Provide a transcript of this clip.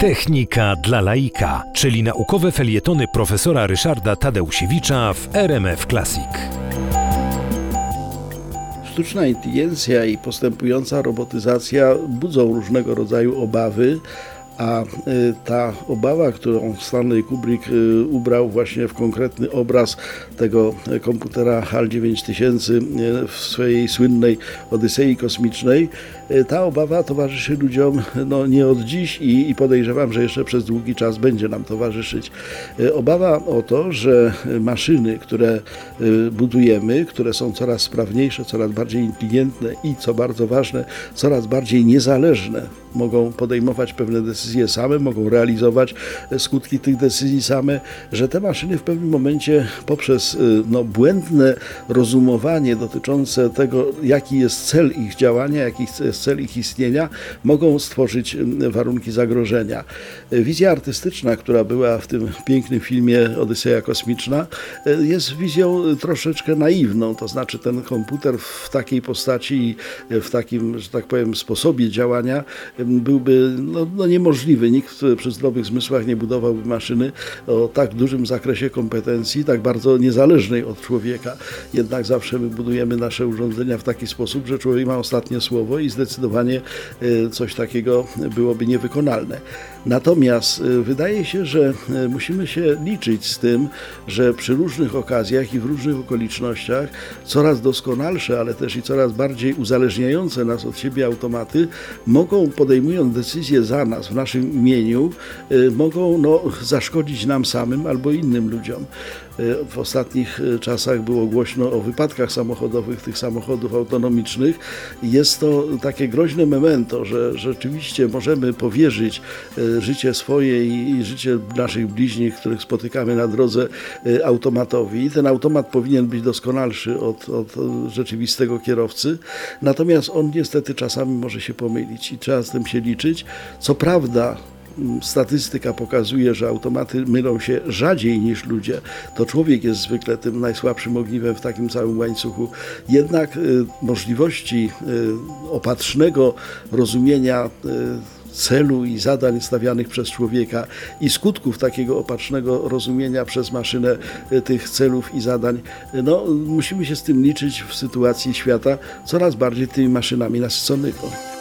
Technika dla laika, czyli naukowe felietony profesora Ryszarda Tadeusiewicza w RMF Classic. Sztuczna inteligencja i postępująca robotyzacja budzą różnego rodzaju obawy, a y, ta obawa, którą Stanley Kubrick y, ubrał właśnie w konkretny obraz tego komputera HAL 9000 y, w swojej słynnej Odysei Kosmicznej, ta obawa towarzyszy ludziom no, nie od dziś i, i podejrzewam, że jeszcze przez długi czas będzie nam towarzyszyć. Obawa o to, że maszyny, które budujemy, które są coraz sprawniejsze, coraz bardziej inteligentne i co bardzo ważne, coraz bardziej niezależne, mogą podejmować pewne decyzje same, mogą realizować skutki tych decyzji same, że te maszyny w pewnym momencie poprzez no, błędne rozumowanie dotyczące tego, jaki jest cel ich działania, jaki jest cel ich istnienia, mogą stworzyć warunki zagrożenia. Wizja artystyczna, która była w tym pięknym filmie Odyseja Kosmiczna, jest wizją troszeczkę naiwną, to znaczy ten komputer w takiej postaci i w takim, że tak powiem, sposobie działania byłby no, no niemożliwy. Nikt przy zdrowych zmysłach nie budowałby maszyny o tak dużym zakresie kompetencji, tak bardzo niezależnej od człowieka. Jednak zawsze my budujemy nasze urządzenia w taki sposób, że człowiek ma ostatnie słowo i zdecydowanie e, coś takiego byłoby niewykonalne. Natomiast e, wydaje się, że e, musimy się liczyć z tym, że przy różnych okazjach i w różnych okolicznościach coraz doskonalsze, ale też i coraz bardziej uzależniające nas od siebie automaty mogą podejmować podejmując decyzje za nas w naszym imieniu, y, mogą no, zaszkodzić nam samym albo innym ludziom. Y, w ostatnich y, czasach było głośno o wypadkach samochodowych, tych samochodów autonomicznych. Jest to takie groźne memento, że rzeczywiście możemy powierzyć życie swoje i życie naszych bliźnich, których spotykamy na drodze, automatowi. Ten automat powinien być doskonalszy od, od rzeczywistego kierowcy, natomiast on niestety czasami może się pomylić i trzeba z tym się liczyć. Co prawda, mm, statystyka pokazuje, że automaty mylą się rzadziej niż ludzie, to człowiek jest zwykle tym najsłabszym ogniwem w takim całym łańcuchu. Jednak y, możliwości y, opatrznego rozumienia y, celu i zadań stawianych przez człowieka i skutków takiego opatrznego rozumienia przez maszynę tych celów i zadań, no, musimy się z tym liczyć w sytuacji świata coraz bardziej tymi maszynami nasyconego.